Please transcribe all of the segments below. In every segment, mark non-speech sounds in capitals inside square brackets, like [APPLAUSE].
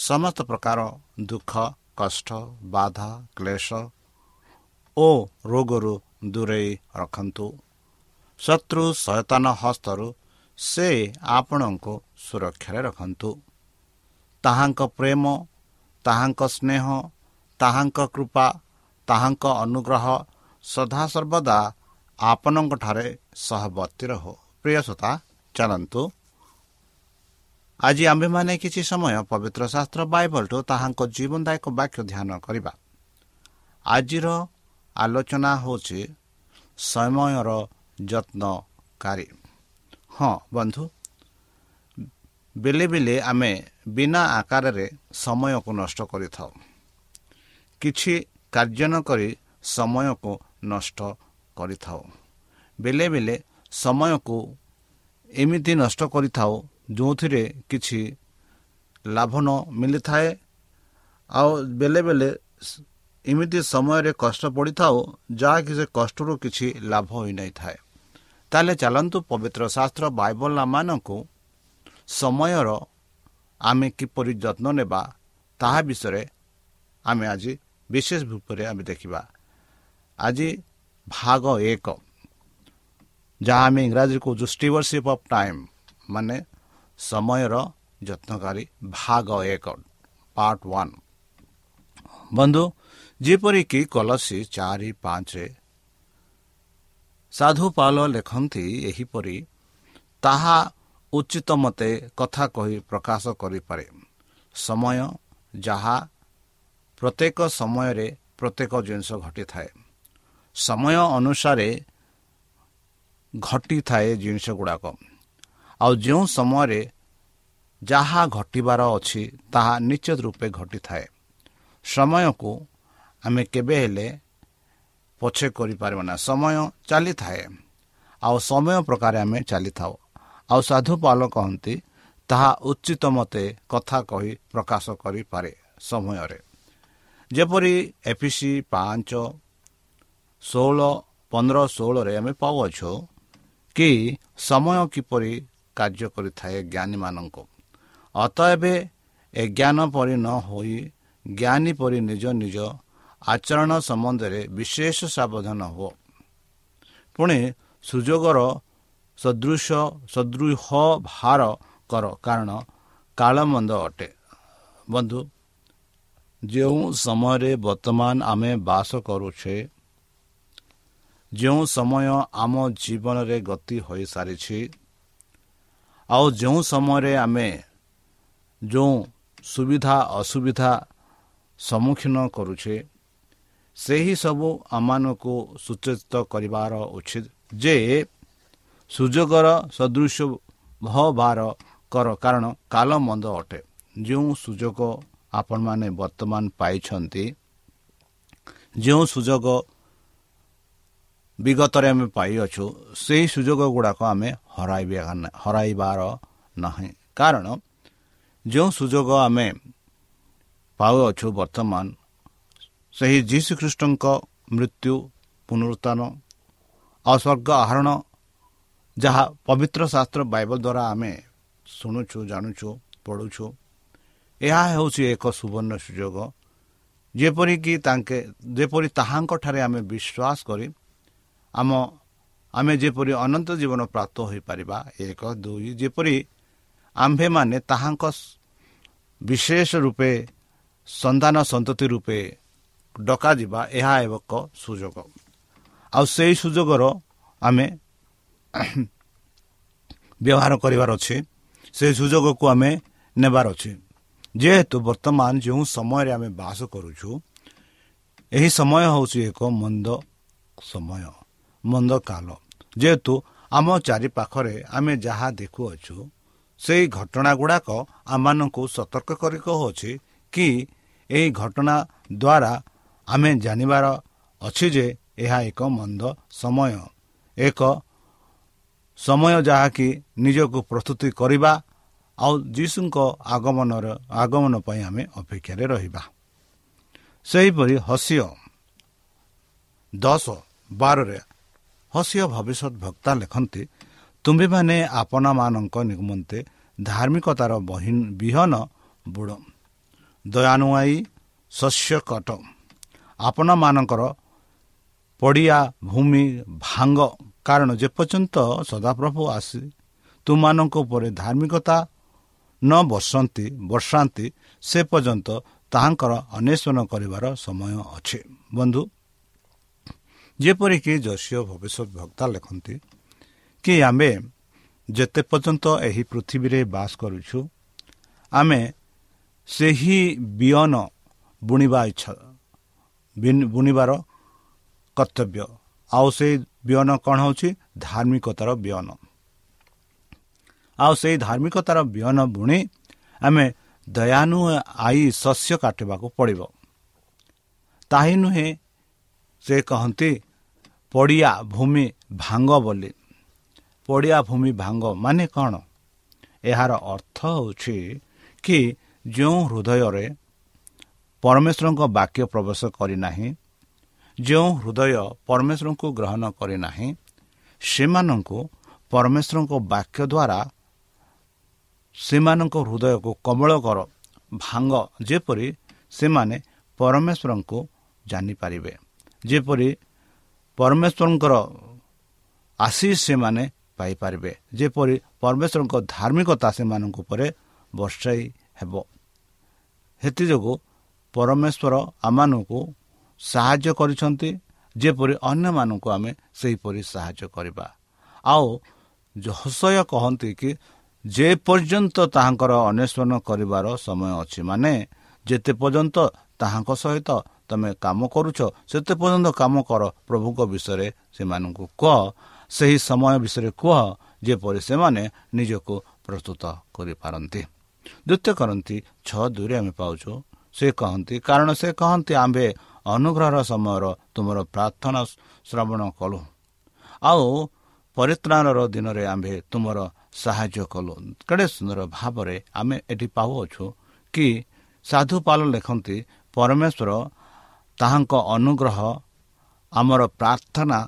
ସମସ୍ତ ପ୍ରକାର ଦୁଃଖ କଷ୍ଟ ବାଧା କ୍ଲେଶ ଓ ରୋଗରୁ ଦୂରେଇ ରଖନ୍ତୁ। ଶତ୍ରୁ ସୟତାନ ହସ୍ତରୁ ସେ ଆପଣଙ୍କୁ ସୁରକ୍ଷାରେ ରଖନ୍ତୁ। ତାହାଙ୍କ ପ୍ରେମ ତାହାଙ୍କ ସ୍ନେହ ତାହାଙ୍କ କୃପା ତାହାଙ୍କ ଅନୁଗ୍ରହ ସଦାସର୍ବଦା ଆପଣଙ୍କଠାରେ ସହବର୍ତ୍ତୀ ରହୁ। ପ୍ରିୟସତା ଚାଲନ୍ତୁ ଆଜି ଆମ୍ଭେମାନେ କିଛି ସମୟ ପବିତ୍ର ଶାସ୍ତ୍ର ବାଇବଲଠୁ ତାହାଙ୍କ ଜୀବନଦାୟକ ବାକ୍ୟ ଧ୍ୟାନ କରିବା। ଆଜିର ଆଲୋଚନା ହେଉଛି ସମୟର ଯତ୍ନକାରୀ। ହଁ ବନ୍ଧୁ ବେଳେ ବେଳେ ଆମେ ବିନା ଆକାରରେ ସମୟକୁ ନଷ୍ଟ କରିଥାଉ। କିଛି କାର୍ଯ୍ୟ ନ କରି ସମୟକୁ ନଷ୍ଟ କରିଥାଉ। ବେଳେ ବେଳେ ସମୟକୁ ଏମିତି ନଷ୍ଟ କରିଥାଉ ଯେଉଁଥିରେ କିଛି ଲାଭ ନ ମିଳିଥାଏ ଆଉ ବେଳେ ବେଳେ ଏମିତି ସମୟରେ କଷ୍ଟ ପଡ଼ିଥାଉ ଯାହାକି ସେ କଷ୍ଟରୁ କିଛି ଲାଭ ହୋଇନଥାଏ। ତାହେଲେ ଚାଲନ୍ତୁ ପବିତ୍ର ଶାସ୍ତ୍ର ବାଇବଲମାନଙ୍କୁ ସମୟର ଆମେ କିପରି ଯତ୍ନ ନେବା ତାହା ବିଷୟରେ ଆମେ ଆଜି ବିଶେଷ ରୂପରେ ଆମେ ଦେଖିବା। ଆଜି ଭାଗ ଏକ ଯାହା ଆମେ ଇଂରାଜୀରେ କହୁଛୁ ଷ୍ଟିଭରସିପ୍ ଅଫ୍ ଟାଇମ୍ ମାନେ ସମୟର ଯତ୍ନକାରୀ ଭାଗ ଏକ ପାର୍ଟ ୱାନ୍ ବନ୍ଧୁ ଯେପରିକି କଲସି ଚାରି ପାଞ୍ଚରେ ସାଧୁ ପାଲ ଲେଖନ୍ତି ଏହିପରି ତାହା ଉଚିତ ମତେ କଥା କହି ପ୍ରକାଶ କରିପାରେ। ସମୟ ଯାହା ପ୍ରତ୍ୟେକ ସମୟରେ ପ୍ରତ୍ୟେକ ଜିନିଷ ଘଟିଥାଏ। ସମୟ ଅନୁସାରେ ଘଟିଥାଏ ଜିନିଷ ଗୁଡ଼ାକ ଆଉ ଯେଉଁ ସମୟରେ ଯାହା ଘଟିବାର ଅଛି ତାହା ନିଶ୍ଚିତ ରୂପେ ଘଟିଥାଏ। ସମୟକୁ ଆମେ କେବେ ହେଲେ ପଛେ କରିପାରିବା ନା। ସମୟ ଚାଲିଥାଏ। ଆଉ ସମୟ ପ୍ରକାରେ ଆମେ ଚାଲିଥାଉ। ଆଉ ସାଧୁପାଲ କହନ୍ତି ତାହା ଉଚିତ ମତେ କଥା କହି ପ୍ରକାଶ କରିପାରେ ସମୟରେ। ଯେପରି ଏଫିସି ପାଞ୍ଚ ଷୋହଳ ପନ୍ଦର ଷୋହଳରେ ଆମେ ପାଉଅଛୁ କି ସମୟ କିପରି କାର୍ଯ୍ୟ କରିଥାଏ ଜ୍ଞାନୀମାନଙ୍କୁ। ଅତ ଏବେ ଏ ଜ୍ଞାନ ପରି ନ ହୋଇ ଜ୍ଞାନୀ ପରି ନିଜ ନିଜ ଆଚରଣ ସମ୍ବନ୍ଧରେ ବିଶେଷ ସାବଧାନ ହୁଅ। ପୁଣି ସୁଯୋଗର ସଦୃଶ ସଦୃହ ଭାର କର କାରଣ କାଳମନ୍ଦ ଅଟେ। ବନ୍ଧୁ ଯେଉଁ ସମୟରେ ବର୍ତ୍ତମାନ ଆମେ ବାସ କରୁଛେ ଯେଉଁ ସମୟ ଆମ ଜୀବନରେ ଗତି ହୋଇସାରିଛି ଆଉ ଯେଉଁ ସମୟରେ ଆମେ ଯେଉଁ ସୁବିଧା ଅସୁବିଧା ସମ୍ମୁଖୀନ କରୁଛେ ସେହି ସବୁ ଆମମାନଙ୍କୁ ସୂଚିତ କରିବାର ଉଚିତ ଯେ ସୁଯୋଗର ସଦୃଶ ଭବାର କର। କାରଣ କାଲ ମନ୍ଦ ଅଟେ। ଯେଉଁ ସୁଯୋଗ ଆପଣମାନେ ବର୍ତ୍ତମାନ ପାଇଛନ୍ତି ଯେଉଁ ସୁଯୋଗ ବିଗତରେ ଆମେ ପାଇଅଛୁ ସେହି ସୁଯୋଗ ଗୁଡ଼ାକ ଆମେ ହରାଇବା ହରାଇବାର ନାହିଁ। କାରଣ ଯେଉଁ ସୁଯୋଗ ଆମେ ପାଉଅଛୁ ବର୍ତ୍ତମାନ ସେହି ଯୀଶୁଖ୍ରୀଷ୍ଟଙ୍କ ମୃତ୍ୟୁ ପୁନରୁତ୍ଥାନ ଆଉ ସ୍ୱର୍ଗ ଆହରଣ ଯାହା ପବିତ୍ର ଶାସ୍ତ୍ର ବାଇବଲ ଦ୍ୱାରା ଆମେ ଶୁଣୁଛୁ ଜାଣୁଛୁ ପଢ଼ୁଛୁ ଏହା ହେଉଛି ଏକ ସୁବର୍ଣ୍ଣ ସୁଯୋଗ। ଯେପରିକି ତାଙ୍କେ ଯେପରି ତାହାଙ୍କଠାରେ ଆମେ ବିଶ୍ୱାସ କରି ଆମ ଆମେ ଯେପରି ଅନନ୍ତ ଜୀବନ ପ୍ରାପ୍ତ ହୋଇପାରିବା ଏକ ଦୁଇ ଯେପରି ଆମ୍ଭେମାନେ ତାହାଙ୍କ ବିଶେଷ ରୂପେ ସନ୍ଧାନ ସନ୍ତତି ରୂପେ ଡକାଯିବା ଏହା ଏକ ସୁଯୋଗ। ଆଉ ସେହି ସୁଯୋଗର ଆମେ [COUGHS] ବ୍ୟବହାର କରିବାର ଅଛି ସେହି ସୁଯୋଗକୁ ଆମେ ନେବାର ଅଛି। ଯେହେତୁ ବର୍ତ୍ତମାନ ଯେଉଁ ସମୟରେ ଆମେ ବାସ କରୁଛୁ ଏହି ସମୟ ହେଉଛି ଏକ ମନ୍ଦ ସମୟ। ମନ୍ଦ କାଳ ଯେହେତୁ ଆମ ଚାରିପାଖରେ ଆମେ ଯାହା ଦେଖୁଅଛୁ ସେହି ଘଟଣା ଗୁଡ଼ାକ ଆମମାନଙ୍କୁ ସତର୍କ କରି କହୁଅଛି କି ଏହି ଘଟଣା ଦ୍ୱାରା ଆମେ ଜାଣିବାର ଅଛି ଯେ ଏହା ଏକ ମନ୍ଦ ସମୟ। ଏକ ସମୟ ଯାହାକି ନିଜକୁ ପ୍ରସ୍ତୁତି କରିବା ଆଉ ଯୀଶୁଙ୍କ ଆଗମନର ଆଗମନ ପାଇଁ ଆମେ ଅପେକ୍ଷାରେ ରହିବା। ସେହିପରି ହସିଅ। ଦଶ ବାରରେ ହସିଅ ଭବିଷ୍ୟତ ବକ୍ତା ଲେଖନ୍ତି ତୁମ୍ଭେମାନେ ଆପଣମାନଙ୍କ ନିମନ୍ତେ ଧାର୍ମିକତାର ବିହନ ବୁଡ଼। ଦୟାନୁଆଇ ଶସ୍ୟ କଟ। ଆପଣମାନଙ୍କର ପଡ଼ିଆ ଭୂମି ଭାଙ୍ଗ। କାରଣ ଯେପର୍ଯ୍ୟନ୍ତ ସଦାପ୍ରଭୁ ଆସି ତୁମମାନଙ୍କ ଉପରେ ଧାର୍ମିକତା ନ ବର୍ଷନ୍ତି ବର୍ଷାନ୍ତି ସେ ପର୍ଯ୍ୟନ୍ତ ତାହାଙ୍କର ଅନ୍ୱେଷଣ କରିବାର ସମୟ ଅଛି। ବନ୍ଧୁ ଯେପରିକି ଯଶୀୟ ଭବିଷ୍ୟତ ଭକ୍ତା ଲେଖନ୍ତି କି ଆମେ ଯେତେ ପର୍ଯ୍ୟନ୍ତ ଏହି ପୃଥିବୀରେ ବାସ କରୁଛୁ ଆମେ ସେହି ବିୟନ ବୁଣିବା ଇଚ୍ଛା ବୁଣିବାର କର୍ତ୍ତବ୍ୟ। ଆଉ ସେଇ ବିୟନ କ'ଣ ହେଉଛି? ଧାର୍ମିକତାର ବିୟନ ଆଉ ସେଇ ଧାର୍ମିକତାର ବିହନ ବୁଣି ଆମେ ଦୟାନୁ ଆଇ ଶସ୍ୟ କାଟିବାକୁ ପଡ଼ିବ। ତାହିଁ ନୁହେଁ ସେ କହନ୍ତି ପଡ଼ିଆ ଭୂମି ଭାଙ୍ଗ ବୋଲି। ପଡ଼ିଆ ଭୂମି ଭାଙ୍ଗ ମାନେ କ'ଣ? ଏହାର ଅର୍ଥ ହେଉଛି କି ଯେଉଁ ହୃଦୟରେ ପରମେଶ୍ୱରଙ୍କ ବାକ୍ୟ ପ୍ରବେଶ କରିନାହିଁ ଯେଉଁ ହୃଦୟ ପରମେଶ୍ୱରଙ୍କୁ ଗ୍ରହଣ କରିନାହିଁ ସେମାନଙ୍କୁ ପରମେଶ୍ୱରଙ୍କ ବାକ୍ୟ ଦ୍ୱାରା ସେମାନଙ୍କ ହୃଦୟକୁ କବଳ କର ଭାଙ୍ଗ ଯେପରି ସେମାନେ ପରମେଶ୍ୱରଙ୍କୁ ଜାଣିପାରିବେ ଯେପରି ପରମେଶ୍ୱରଙ୍କର ଆଶିଷ ସେମାନେ ପାଇପାରିବେ। ଯେପରି ପରମେଶ୍ୱରଙ୍କ ଧାର୍ମିକତା ସେମାନଙ୍କ ଉପରେ ବର୍ଷାଇ ହେବ। ସେଥିଯୋଗୁଁ ପରମେଶ୍ୱର ଆମମାନଙ୍କୁ ସାହାଯ୍ୟ କରିଛନ୍ତି ଯେପରି ଅନ୍ୟମାନଙ୍କୁ ଆମେ ସେହିପରି ସାହାଯ୍ୟ କରିବା। ଆଉ ହସୟ କହନ୍ତି କି ଯେପର୍ଯ୍ୟନ୍ତ ତାହାଙ୍କର ଅନ୍ୱେଷଣ କରିବାର ସମୟ ଅଛି ମାନେ ଯେତେ ପର୍ଯ୍ୟନ୍ତ ତାହାଙ୍କ ସହିତ ତୁମେ କାମ କରୁଛ ସେତେ ପର୍ଯ୍ୟନ୍ତ କାମ କର ପ୍ରଭୁଙ୍କ ବିଷୟରେ ସେମାନଙ୍କୁ କୁହ। ସେହି ସମୟ ବିଷୟରେ କୁହ ଯେପରି ସେମାନେ ନିଜକୁ ପ୍ରସ୍ତୁତ କରିପାରନ୍ତି। ଦ୍ୱିତୀୟ କରନ୍ତି ଛଅ ଦୁଇରେ ଆମେ ପାଉଛୁ ସେ କହନ୍ତି କାରଣ ସେ କହନ୍ତି ଆମ୍ଭେ ଅନୁଗ୍ରହର ସମୟର ତୁମର ପ୍ରାର୍ଥନା ଶ୍ରବଣ କଲୁ। ଆଉ ପରିତ୍ରାଣର ଦିନରେ ଆମ୍ଭେ ତୁମର ସାହାଯ୍ୟ କଲୁ। କେଡ଼େ ସୁନ୍ଦର ଭାବରେ ଆମେ ଏଠି ପାଉଅଛୁ କି ସାଧୁପାଲ ଲେଖନ୍ତି ପରମେଶ୍ୱର ତାହାଙ୍କ ଅନୁଗ୍ରହ ଆମର ପ୍ରାର୍ଥନା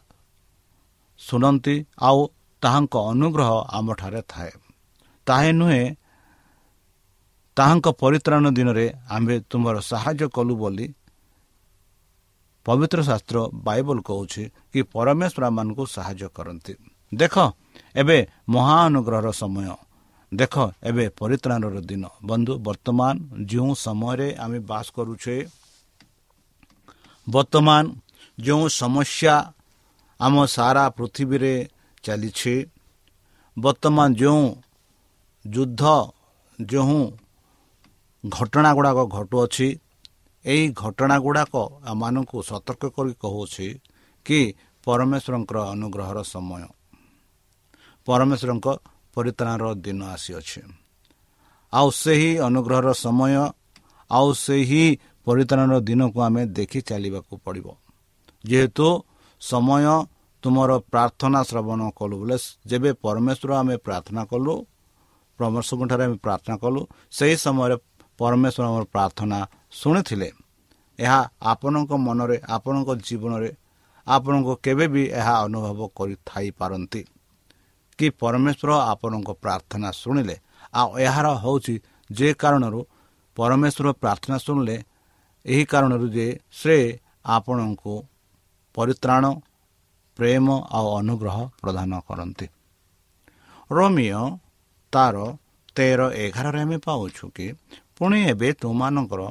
ଶୁଣନ୍ତି ଆଉ ତାହାଙ୍କ ଅନୁଗ୍ରହ ଆମଠାରେ ଥାଏ। ତାହା ନୁହେଁ ତାହାଙ୍କ ପରିତ୍ରାଣ ଦିନରେ ଆମ୍ଭେ ତୁମର ସାହାଯ୍ୟ କଲୁ ବୋଲି ପବିତ୍ର ଶାସ୍ତ୍ର ବାଇବଲ କହୁଛି କି ପରମେଶ୍ୱର ମାନଙ୍କୁ ସାହାଯ୍ୟ କରନ୍ତି। ଦେଖ ଏବେ ମହାନୁଗ୍ରହର ସମୟ। ଦେଖ ଏବେ ପରିତ୍ରାଣର ଦିନ। ବନ୍ଧୁ ବର୍ତ୍ତମାନ ଯେଉଁ ସମୟରେ ଆମେ ବାସ କରୁଛେ ବର୍ତ୍ତମାନ ଯେଉଁ ସମସ୍ୟା ଆମ ସାରା ପୃଥିବୀରେ ଚାଲିଛି ବର୍ତ୍ତମାନ ଯେଉଁ ଯୁଦ୍ଧ ଯେଉଁ ଘଟଣା ଗୁଡ଼ାକ ଘଟୁଅଛି ଏହି ଘଟଣା ଗୁଡ଼ାକ ଆମମାନଙ୍କୁ ସତର୍କ କରି କହୁଛି କି ପରମେଶ୍ୱରଙ୍କର ଅନୁଗ୍ରହର ସମୟ ପରମେଶ୍ୱରଙ୍କ ପରିତ୍ରାଣର ଦିନ ଆସିଅଛି। ଆଉ ସେହି ଅନୁଗ୍ରହର ସମୟ ଆଉ ସେହି ପରିତ୍ରାଣର ଦିନକୁ ଆମେ ଦେଖି ଚାଲିବାକୁ ପଡ଼ିବ। ଯେହେତୁ ସମୟ ତୁମର ପ୍ରାର୍ଥନା ଶ୍ରବଣ କଲୁ ବୋଲେ ଯେବେ ପରମେଶ୍ୱର ଆମେ ପ୍ରାର୍ଥନା କଲୁ ପରମେଶ୍ୱରଙ୍କଠାରେ ଆମେ ପ୍ରାର୍ଥନା କଲୁ ସେହି ସମୟରେ ପରମେଶ୍ୱର ଆମର ପ୍ରାର୍ଥନା ଶୁଣିଥିଲେ। ଏହା ଆପଣଙ୍କ ମନରେ ଆପଣଙ୍କ ଜୀବନରେ ଆପଣଙ୍କୁ କେବେ ବି ଏହା ଅନୁଭବ କରିଥାଇପାରନ୍ତି କି ପରମେଶ୍ୱର ଆପଣଙ୍କ ପ୍ରାର୍ଥନା ଶୁଣିଲେ। ଆଉ ଏହାର ହେଉଛି ଯେ କାରଣରୁ ପରମେଶ୍ୱର ପ୍ରାର୍ଥନା ଶୁଣିଲେ ଏହି କାରଣରୁ ଯେ ସେ ଆପଣଙ୍କୁ ପରିତ୍ରାଣ ପ୍ରେମ ଆଉ ଅନୁଗ୍ରହ ପ୍ରଦାନ କରନ୍ତି। ରୋମିଓ ତାର ତେର ଏଗାରରେ ଆମେ ପାଉଛୁ କି ପୁଣି ଏବେ ତୁମମାନଙ୍କର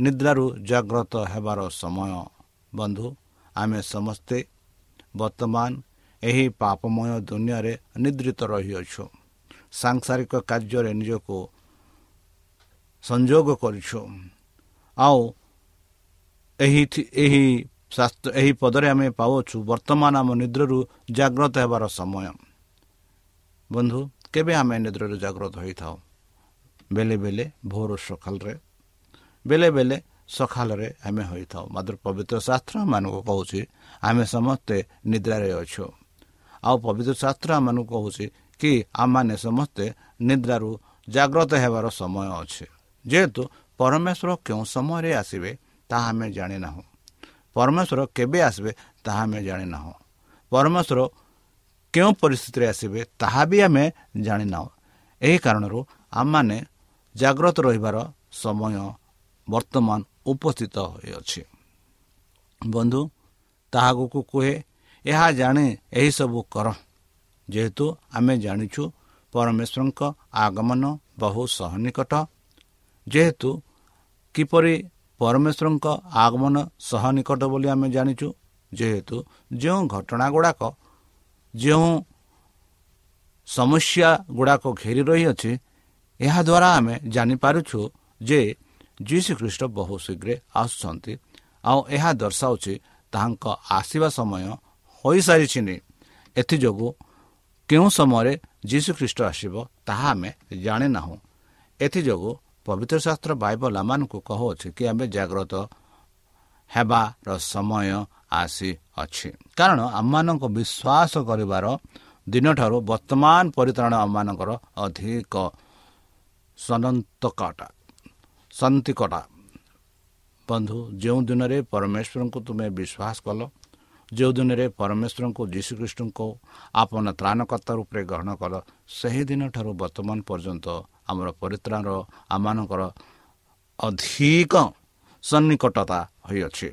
ନିଦ୍ରାରୁ ଜାଗ୍ରତ ହେବାର ସମୟ। ବନ୍ଧୁ ଆମେ ସମସ୍ତେ ବର୍ତ୍ତମାନ ଏହି ପାପମୟ ଦୁନିଆରେ ନିଦ୍ରିତ ରହିଅଛୁ। ସାଂସାରିକ କାର୍ଯ୍ୟରେ ନିଜକୁ ସଂଯୋଗ କରିଛୁ। ଆଉ ଏହି ଏହି ଏହି ପଦରେ ଆମେ ପାଉଛୁ ବର୍ତ୍ତମାନ ଆମ ନିଦ୍ରରୁ ଜାଗ୍ରତ ହେବାର ସମୟ। ବନ୍ଧୁ କେବେ ଆମେ ନିଦ୍ରରୁ ଜାଗ୍ରତ ହୋଇଥାଉ? ବେଲେ ବେଲେ ଭୋର ସକାଳରେ ବେଲେ ବେଲେ ସକାଳରେ ଆମେ ହୋଇଥାଉ। ମାତ୍ର ପବିତ୍ର ଶାସ୍ତ୍ର ମାନଙ୍କୁ କହୁଛି ଆମେ ସମସ୍ତେ ନିଦ୍ରାରେ ଅଛୁ। ଆଉ ପବିତ୍ର ଶାସ୍ତ୍ର ଆମମାନଙ୍କୁ କହୁଛି କି ଆମମାନେ ସମସ୍ତେ ନିଦ୍ରାରୁ ଜାଗ୍ରତ ହେବାର ସମୟ ଅଛି। ଯେହେତୁ ପରମେଶ୍ୱର କେଉଁ ସମୟରେ ଆସିବେ ତାହା ଆମେ ଜାଣିନାହୁଁ ପରମେଶ୍ୱର କେବେ ଆସିବେ ତାହା ଆମେ ଜାଣିନାହୁଁ ପରମେଶ୍ୱର କେଉଁ ପରିସ୍ଥିତିରେ ଆସିବେ ତାହା ବି ଆମେ ଜାଣିନାହୁଁ ଏହି କାରଣରୁ ଆମମାନେ ଜାଗ୍ରତ ରହିବାର ସମୟ ବର୍ତ୍ତମାନ ଉପସ୍ଥିତ ହୋଇଅଛି। ବନ୍ଧୁ ତାହାକୁ କୁହେ ଏହା ଜାଣେ ଏହିସବୁ କର। ଯେହେତୁ ଆମେ ଜାଣିଛୁ ପରମେଶ୍ୱରଙ୍କ ଆଗମନ ବହୁ ସହନିକଟ। ଯେହେତୁ କିପରି ପରମେଶ୍ୱରଙ୍କ ଆଗମନ ସହନିକଟ ବୋଲି ଆମେ ଜାଣିଛୁ ଯେହେତୁ ଯେଉଁ ଘଟଣା ଗୁଡ଼ାକ ଯେଉଁ ସମସ୍ୟା ଗୁଡ଼ାକ ଘେରି ରହିଅଛି ଏହାଦ୍ୱାରା ଆମେ ଜାଣିପାରୁଛୁ ଯେ ଯୀଶୁ ଖ୍ରୀଷ୍ଟ ବହୁ ଶୀଘ୍ର ଆସୁଛନ୍ତି। ଆଉ ଏହା ଦର୍ଶାଉଛି ତାହାଙ୍କ ଆସିବା ସମୟ ହୋଇସାରିଛି ଏଥିଯୋଗୁଁ କେଉଁ ସମୟରେ ଯୀଶୁ ଖ୍ରୀଷ୍ଟ ଆସିବ ତାହା ଆମେ ଜାଣିନାହୁଁ। ଏଥିଯୋଗୁଁ ପବିତ୍ର ଶାସ୍ତ୍ର ବାଇବଲ ଆମମାନଙ୍କୁ କହୁଅଛି କି ଆମେ ଜାଗ୍ରତ ହେବାର ସମୟ ଆସିଅଛି। କାରଣ ଆମମାନଙ୍କ ବିଶ୍ୱାସ କରିବାର ଦିନଠାରୁ ବର୍ତ୍ତମାନ ପରିତ୍ରାଣ ଆମମାନଙ୍କର ଅଧିକ ସନନ୍ତକଟା ସନ୍ତିକଟା। ବନ୍ଧୁ ଯେଉଁ ଦିନରେ ପରମେଶ୍ୱରଙ୍କୁ ତୁମେ ବିଶ୍ୱାସ କଲ ଯେଉଁ ଦିନରେ ପରମେଶ୍ୱରଙ୍କୁ ଯୀଶୁଖ୍ରୀଷ୍ଟଙ୍କୁ ଆପଣ ତ୍ରାଣକର୍ତ୍ତା ରୂପରେ ଗ୍ରହଣ କଲ ସେହି ଦିନଠାରୁ ବର୍ତ୍ତମାନ ପର୍ଯ୍ୟନ୍ତ ଆମର ପରିତ୍ରାଣର ଆମମାନଙ୍କର ଅଧିକ ସନ୍ନିକଟତା ହୋଇଅଛି।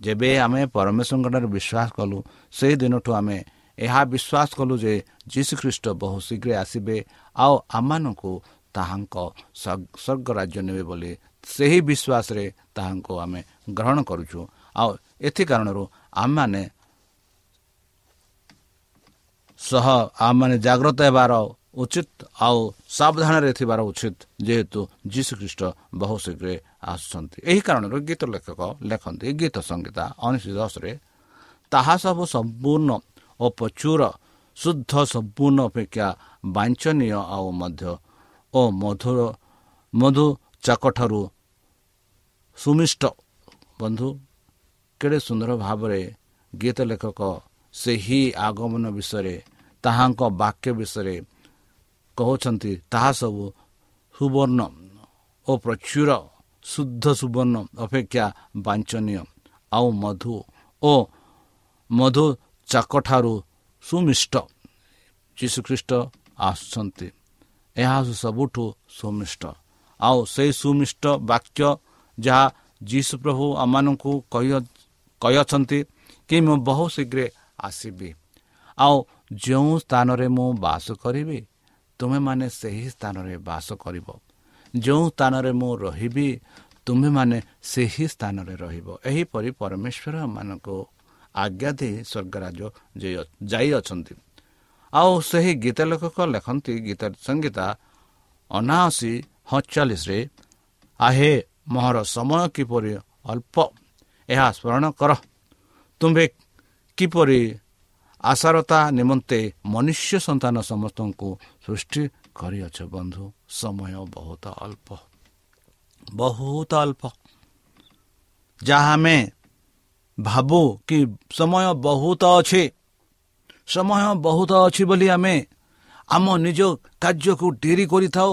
ଯେବେ ଆମେ ପରମେଶ୍ୱରଙ୍କଠାରେ ବିଶ୍ୱାସ କଲୁ ସେହି ଦିନଠୁ ଆମେ ଏହା ବିଶ୍ୱାସ କଲୁ ଯେ ଯୀଶୁଖ୍ରୀଷ୍ଟ ବହୁ ଶୀଘ୍ର ଆସିବେ ଆଉ ଆମମାନଙ୍କୁ ତାହାଙ୍କ ସ୍ୱର୍ଗ ରାଜ୍ୟ ନେବେ ବୋଲି ସେହି ବିଶ୍ୱାସରେ ତାହାଙ୍କୁ ଆମେ ଗ୍ରହଣ କରୁଛୁ। ଆଉ ଏଥି କାରଣରୁ ଆମମାନେ ସହ ଆମମାନେ ଜାଗ୍ରତ ହେବାର ଉଚିତ। ଆଉ ସାବଧାନରେ ଥିବାର ଉଚିତ ଯେହେତୁ ଯୀଶୁଖ୍ରୀଷ୍ଟ ବହୁ ଶୀଘ୍ର ଆସୁଛନ୍ତି। ଏହି କାରଣରୁ ଗୀତ ଲେଖକ ଲେଖନ୍ତି ଗୀତ ସଂଗୀତା ଉଣେଇଶ ଦଶରେ ତାହା ସବୁ ସମ୍ପୂର୍ଣ୍ଣ ଓ ପ୍ରଚୁର ଶୁଦ୍ଧ ସମ୍ପୂର୍ଣ୍ଣ ଅପେକ୍ଷା ବାଞ୍ଚନୀୟ ଆଉ ମଧ୍ୟ ଓ ମଧୁର ମଧୁ ଚାକଠାରୁ ସୁମିଷ୍ଟ। ବନ୍ଧୁ କେଡ଼େ ସୁନ୍ଦର ଭାବରେ ଗୀତ ଲେଖକ ସେହି ଆଗମନ ବିଷୟରେ ତାହାଙ୍କ ବାକ୍ୟ ବିଷୟରେ କହୁଛନ୍ତି ତାହା ସବୁ ସୁବର୍ଣ୍ଣ ଓ ପ୍ରଚୁର ଶୁଦ୍ଧ ସୁବର୍ଣ୍ଣ ଅପେକ୍ଷା ବାଞ୍ଚନୀୟ। ଆଉ ମଧୁ ଓ ମଧୁ ଚାକଠାରୁ ସୁମିଷ୍ଟ ଯୀଶୁଖ୍ରୀଷ୍ଟ ଆସୁଛନ୍ତି। ଏହା ସବୁଠୁ ସୁମିଷ୍ଟ। ଆଉ ସେଇ ସୁମିଷ୍ଟ ବାକ୍ୟ ଯାହା ଯୀଶୁ ପ୍ରଭୁ ଆମମାନଙ୍କୁ କହିଅଛନ୍ତି କି ମୁଁ ବହୁ ଶୀଘ୍ର ଆସିବି। ଆଉ ଯେଉଁ ସ୍ଥାନରେ ମୁଁ ବାସ କରିବି ତୁମେମାନେ ସେହି ସ୍ଥାନରେ ବାସ କରିବ। ଯେଉଁ ସ୍ଥାନରେ ମୁଁ ରହିବି ତୁମେମାନେ ସେହି ସ୍ଥାନରେ ରହିବ। ଏହିପରି ପରମେଶ୍ୱର ମାନଙ୍କୁ ଆଜ୍ଞା ଦେଇ ସ୍ୱର୍ଗରାଜ ଯାଇଅଛନ୍ତି। ଆଉ ସେହି ଗୀତ ଲେଖକ ଲେଖନ୍ତି ଗୀତ ସଙ୍ଗୀତା ଅନାଅଶୀ ହଚାଳିଶରେ ଆହେ ମୋହର ସମୟ କିପରି ଅଳ୍ପ ଏହା ସ୍ମରଣ କର। ତୁମ୍ଭେ କିପରି ଆଶାରତା ନିମନ୍ତେ ମନୁଷ୍ୟ ସନ୍ତାନ ସମସ୍ତଙ୍କୁ ସୃଷ୍ଟି କରିଅଛ ବନ୍ଧୁ। ସମୟ ବହୁତ ଅଳ୍ପ। ବହୁତ ଅଳ୍ପ। ଯାହା ଆମେ ଭାବୁ କି ସମୟ ବହୁତ ଅଛି ସମୟ ବହୁତ ଅଛି ବୋଲି ଆମେ ଆମ ନିଜ କାର୍ଯ୍ୟକୁ ଡେରି କରିଥାଉ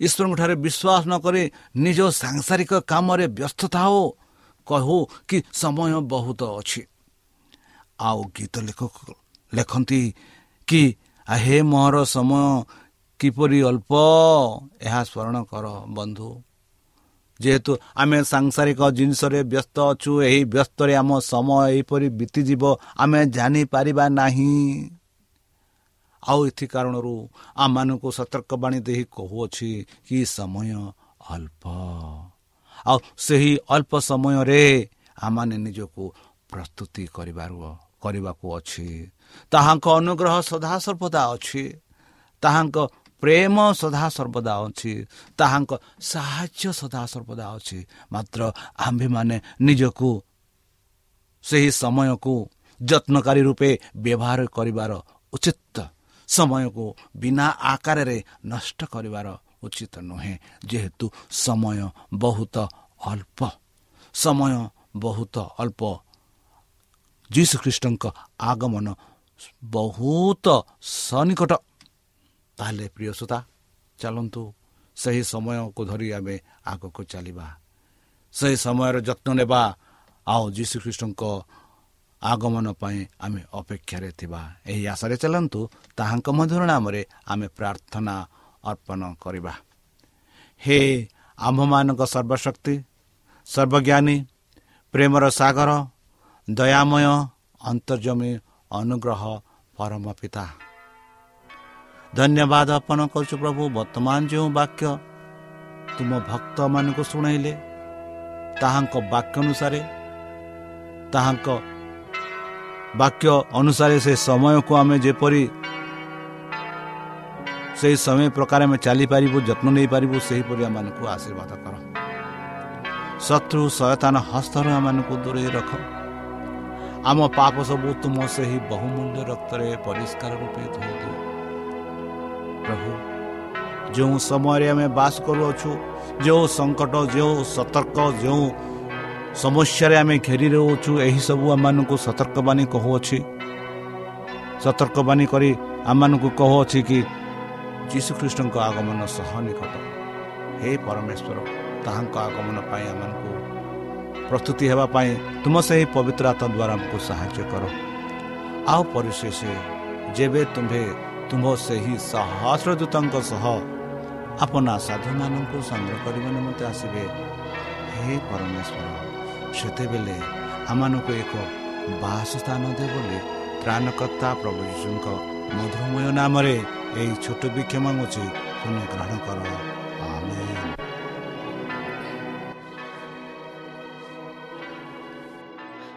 ଈଶ୍ୱରଙ୍କଠାରେ ବିଶ୍ୱାସ ନ କରି ନିଜ ସାଂସାରିକ କାମରେ ବ୍ୟସ୍ତ ଥାଉ କହୁ କି ସମୟ ବହୁତ ଅଛି। ଆଉ ଗୀତ ଲେଖକ ଲେଖନ୍ତି କି ହେ ମୋର ସମୟ କିପରି ଅଳ୍ପ? ଏହା ସ୍ମରଣ କର ବନ୍ଧୁ। ଯେହେତୁ ଆମେ ସାଂସାରିକ ଜିନିଷରେ ବ୍ୟସ୍ତ ଅଛୁ ଏହି ବ୍ୟସ୍ତରେ ଆମ ସମୟ ଏହିପରି ବିତିଯିବ ଆମେ ଜାଣିପାରିବା ନାହିଁ। ଆଉ ଏଥି କାରଣରୁ ଆମମାନଙ୍କୁ ସତର୍କବାଣୀ ଦେଇ କହୁଅଛି କି ସମୟ ଅଳ୍ପ। ଆଉ ସେହି ଅଳ୍ପ ସମୟରେ ଆମମାନେ ନିଜକୁ ପ୍ରସ୍ତୁତି କରିବାର କରିବାକୁ ଅଛି ତାହାଙ୍କ ଅନୁଗ୍ରହ ସଦାସର୍ବଦା ଅଛି। ତାହାଙ୍କ ପ୍ରେମ ସଦାସର୍ବଦା ଅଛି। ତାହାଙ୍କ ସାହାଯ୍ୟ ସଦାସର୍ବଦା ଅଛି। ମାତ୍ର ଆମ୍ଭେମାନେ ନିଜକୁ ସେହି ସମୟକୁ ଯତ୍ନକାରୀ ରୂପେ ବ୍ୟବହାର କରିବାର ଉଚିତ ସମୟକୁ ବିନା ଆକାରରେ ନଷ୍ଟ କରିବାର ଉଚିତ ନୁହେଁ। ଯେହେତୁ ସମୟ ବହୁତ ଅଳ୍ପ। ସମୟ ବହୁତ ଅଳ୍ପ ଯୀଶୁଖ୍ରୀଷ୍ଟଙ୍କ ଆଗମନ ବହୁତ ସନିକଟ ତାହେଲେ ପ୍ରିୟ ସୋତା ଚାଲନ୍ତୁ ସେହି ସମୟକୁ ଧରି ଆମେ ଆଗକୁ ଚାଲିବା ସେହି ସମୟର ଯତ୍ନ ନେବା ଆଉ ଯୀଶୁଖ୍ରୀଷ୍ଟଙ୍କ ଆଗମନ ପାଇଁ ଆମେ ଅପେକ୍ଷାରେ ଥିବା ଏହି ଆଶାରେ ଚାଲନ୍ତୁ ତାହାଙ୍କ ମଧ୍ୟର ନାମରେ ଆମେ ପ୍ରାର୍ଥନା ଅର୍ପଣ କରିବା ହେ ଆମ୍ଭମାନଙ୍କ ସର୍ବଶକ୍ତି ସର୍ବଜ୍ଞାନୀ ପ୍ରେମର ସାଗର ଦୟାମୟ ଅନ୍ତର୍ଜମୀ ଅନୁଗ୍ରହ ପରମ ପିତା ଧନ୍ୟବାଦ ଅର୍ପଣ କରୁଛୁ ପ୍ରଭୁ ବର୍ତ୍ତମାନ ଯେଉଁ ବାକ୍ୟ ତୁମ ଭକ୍ତମାନଙ୍କୁ ଶୁଣାଇଲେ ତାହାଙ୍କ ବାକ୍ୟ ଅନୁସାରେ ତାହାଙ୍କ ବାକ୍ୟ ଅନୁସାରେ ସେ ସମୟକୁ ଆମେ ଯେପରି ସେହି ସମୟ ପ୍ରକାର ଆମେ ଚାଲିପାରିବୁ ଯତ୍ନ ନେଇପାରିବୁ ସେହିପରି ଆମମାନଙ୍କୁ ଆଶୀର୍ବାଦ କର। ଶତ୍ରୁ ସୟତାନ ହସ୍ତର ଆମମାନଙ୍କୁ ଦୂରେଇ ରଖ। ଆମ ପାପ ସବୁ ତୁମ ସେହି ବହୁମୂଲ୍ୟ ରକ୍ତରେ ପରିଷ୍କାର ରୂପେ ଧୋଇଦିଅ ପ୍ରଭୁ ଯେଉଁ ସମୟରେ ଆମେ ବାସ କରୁଅଛୁ ଯେଉଁ ସଙ୍କଟ ଯେଉଁ ସତର୍କ ଯେଉଁ ସମସ୍ୟାରେ ଆମେ ଘେରି ରହୁଛୁ ଏହିସବୁ ଆମମାନଙ୍କୁ ସତର୍କବାଣୀ କହୁଅଛି। ସତର୍କବାଣୀ କରି ଆମମାନଙ୍କୁ କହୁଅଛି କି ଯୀଶୁଖ୍ରୀଷ୍ଟଙ୍କ ଆଗମନ ସହ ନିକଟ। ହେ ପରମେଶ୍ୱର ତାହାଙ୍କ ଆଗମନ ପାଇଁ ଆମମାନଙ୍କୁ ପ୍ରସ୍ତୁତି ହେବା ପାଇଁ ତୁମ ସେହି ପବିତ୍ର ଆତ୍ମା ଦ୍ୱାରା ଆମକୁ ସାହାଯ୍ୟ କର। ଆଉ ପରିଶେଷ ଯେବେ ତୁମ୍ଭେ ତୁମ୍ଭ ସେହି ସହସ୍ରଦୂତଙ୍କ ସହ ଆପନା ସାଧୁମାନଙ୍କୁ ସଂଗ୍ରହ କରିବା ନିମନ୍ତେ ଆସିବେ ହେ ପରମେଶ୍ୱର ସେତେବେଳେ ଆମମାନଙ୍କୁ ଏକ ବାସ ସ୍ଥାନ ଦେବ ବୋଲି ତ୍ରାଣକର୍ତ୍ତା ପ୍ରଭୁ ଯୀଶୁଙ୍କ ମଧୁରମୟ ନାମରେ ଏହି ଛୋଟ ବିକ୍ଷମ ଅଛି ତୁମେ ଗ୍ରହଣ କର।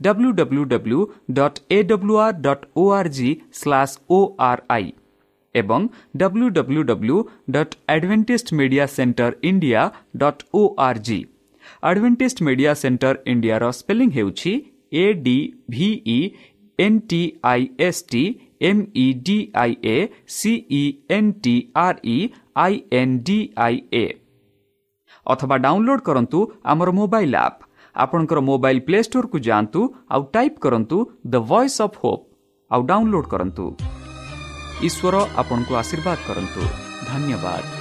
W W W dot A W R dot O R G slash O R I ଏବଂ W W W dot adventist media centre India dot O R G adventist media centre ଇଣ୍ଡିଆର ସ୍ପେଲିଂ ହେଉଛି A D V E N T I S T M E D I A C E N T R E I N D I A ଅଥବା download କରନ୍ତୁ ଆମର mobile app ଆପଣଙ୍କର mobile play ଷ୍ଟୋରକୁ ଯାଆନ୍ତୁ ଆଉ type କରନ୍ତୁ the voice of hope ଆଉ download କରନ୍ତୁ। ଈଶ୍ୱର ଆପଣଙ୍କୁ ଆଶୀର୍ବାଦ କରନ୍ତୁ। ଧନ୍ୟବାଦ।